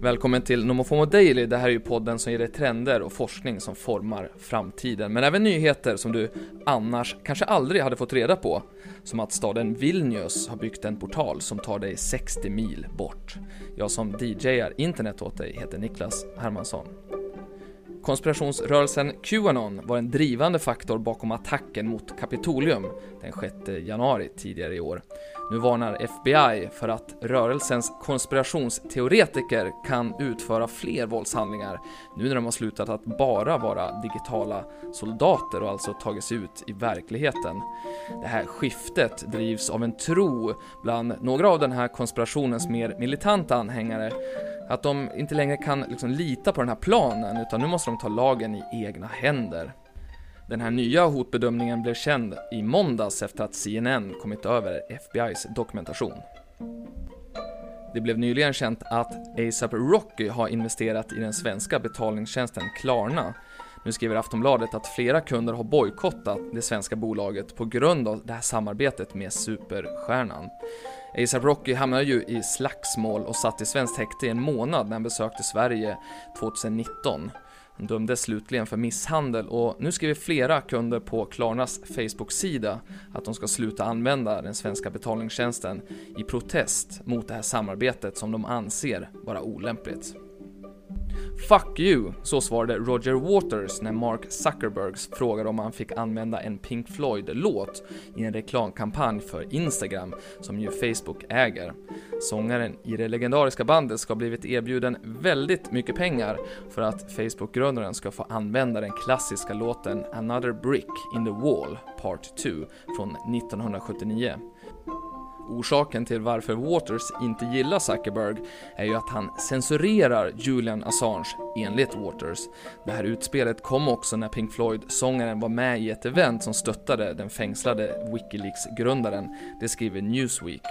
Välkommen till Nomofomo Daily. Det här är ju podden som ger dig trender och forskning som formar framtiden. Men även nyheter som du annars kanske aldrig hade fått reda på. Som att staden Vilnius har byggt en portal som tar dig 60 mil bort. Jag som DJar internet åt dig heter Niklas Hermansson. Konspirationsrörelsen Qanon var en drivande faktor bakom attacken mot Kapitolium den 6 januari tidigare i år. Nu varnar FBI för att rörelsens konspirationsteoretiker kan utföra fler våldshandlingar nu när de har slutat att bara vara digitala soldater och alltså tagit sig ut i verkligheten. Det här skiftet drivs av en tro bland några av den här konspirationens mer militanta anhängare att de inte längre kan liksom lita på den här planen utan nu måste de ta lagen i egna händer. Den här nya hotbedömningen blev känd i måndags efter att CNN kommit över FBI's dokumentation. Det blev nyligen känt att ASAP Rocky har investerat i den svenska betalningstjänsten Klarna. Nu skriver Aftonbladet att flera kunder har bojkottat det svenska bolaget på grund av det här samarbetet med superstjärnan. ASAP Rocky hamnade ju i slagsmål och satt i svenskt häkte i en månad när han besökte Sverige 2019. Dömdes slutligen för misshandel och nu skriver flera kunder på Klarnas Facebook-sida att de ska sluta använda den svenska betalningstjänsten i protest mot det här samarbetet som de anser vara olämpligt. Fuck you, så svarade Roger Waters när Mark Zuckerbergs frågade om han fick använda en Pink Floyd-låt i en reklamkampanj för Instagram, som ju Facebook äger. Sångaren i det legendariska bandet ska ha blivit erbjuden väldigt mycket pengar för att Facebook-grundaren ska få använda den klassiska låten Another Brick in the Wall Part 2 från 1979. Orsaken till varför Waters inte gillar Zuckerberg är ju att han censurerar Julian Assange, enligt Waters. Det här utspelet kom också när Pink Floyd-sångaren var med i ett event som stöttade den fängslade Wikileaks-grundaren, det skriver Newsweek.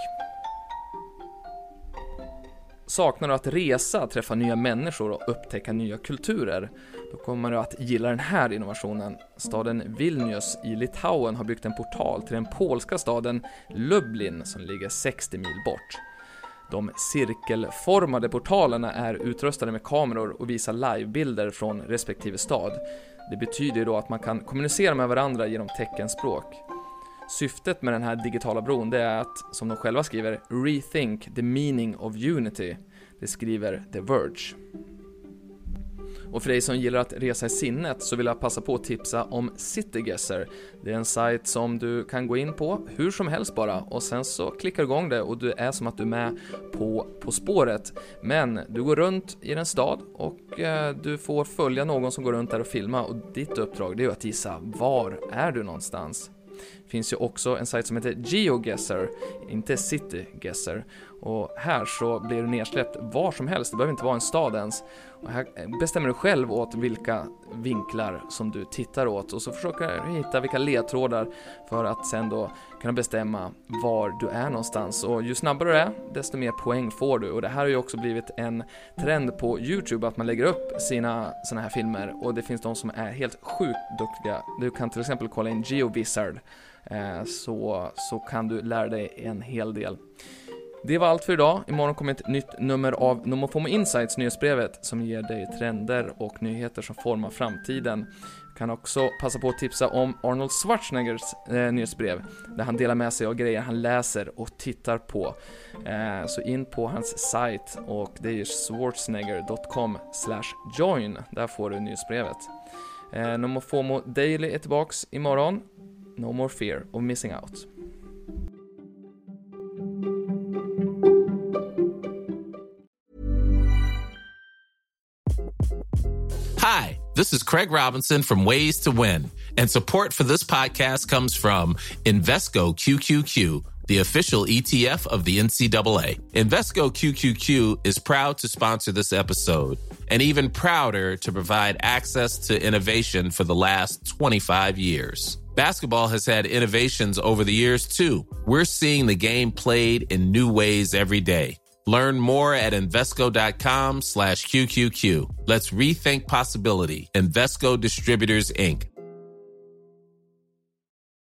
Saknar du att resa, träffa nya människor och upptäcka nya kulturer? Då kommer du att gilla den här innovationen. Staden Vilnius i Litauen har byggt en portal till den polska staden Lublin som ligger 60 mil bort. De cirkelformade portalerna är utrustade med kameror och visar livebilder från respektive stad. Det betyder då att man kan kommunicera med varandra genom teckenspråk. Syftet med den här digitala bron det är att, som de själva skriver, “rethink the meaning of unity”. Det skriver The Verge. Och för dig som gillar att resa i sinnet så vill jag passa på att tipsa om CityGuesser. Det är en sajt som du kan gå in på hur som helst bara och sen så klickar du igång det och du är som att du är med på På spåret. Men du går runt i en stad och eh, du får följa någon som går runt där och filma och ditt uppdrag det är att gissa var är du någonstans? Finns ju också en sajt som heter GeoGuessr, inte CityGuessr. Och här så blir du nedsläppt var som helst, det behöver inte vara en stad ens. Och här eh, bestämmer du själv åt vilka vinklar som du tittar åt och så försöker du hitta vilka ledtrådar för att sen då kunna bestämma var du är någonstans. Och ju snabbare du är, desto mer poäng får du. Och det här har ju också blivit en trend på Youtube att man lägger upp sina sådana här filmer och det finns de som är helt sjukt duktiga. Du kan till exempel kolla in GeoVizard Eh, så, så kan du lära dig en hel del. Det var allt för idag. Imorgon kommer ett nytt nummer av Nomofomo Insights nyhetsbrevet som ger dig trender och nyheter som formar framtiden. Jag kan också passa på att tipsa om Arnold Schwarzeneggers eh, nyhetsbrev där han delar med sig av grejer han läser och tittar på. Eh, så in på hans sajt och det är schwarzenegger.com join. Där får du nyhetsbrevet. Eh, Nomofomo Daily är tillbaks imorgon. No more fear of missing out. Hi. This is Craig Robinson from Ways to Win, and support for this podcast comes from Invesco QQQ, the official ETF of the NCAA. Invesco QQQ is proud to sponsor this episode and even prouder to provide access to innovation for the last 25 years. Basketball has had innovations over the years too. We're seeing the game played in new ways every day. Learn more at Invesco.com slash QQQ. Let's rethink possibility. Invesco Distributors, Inc.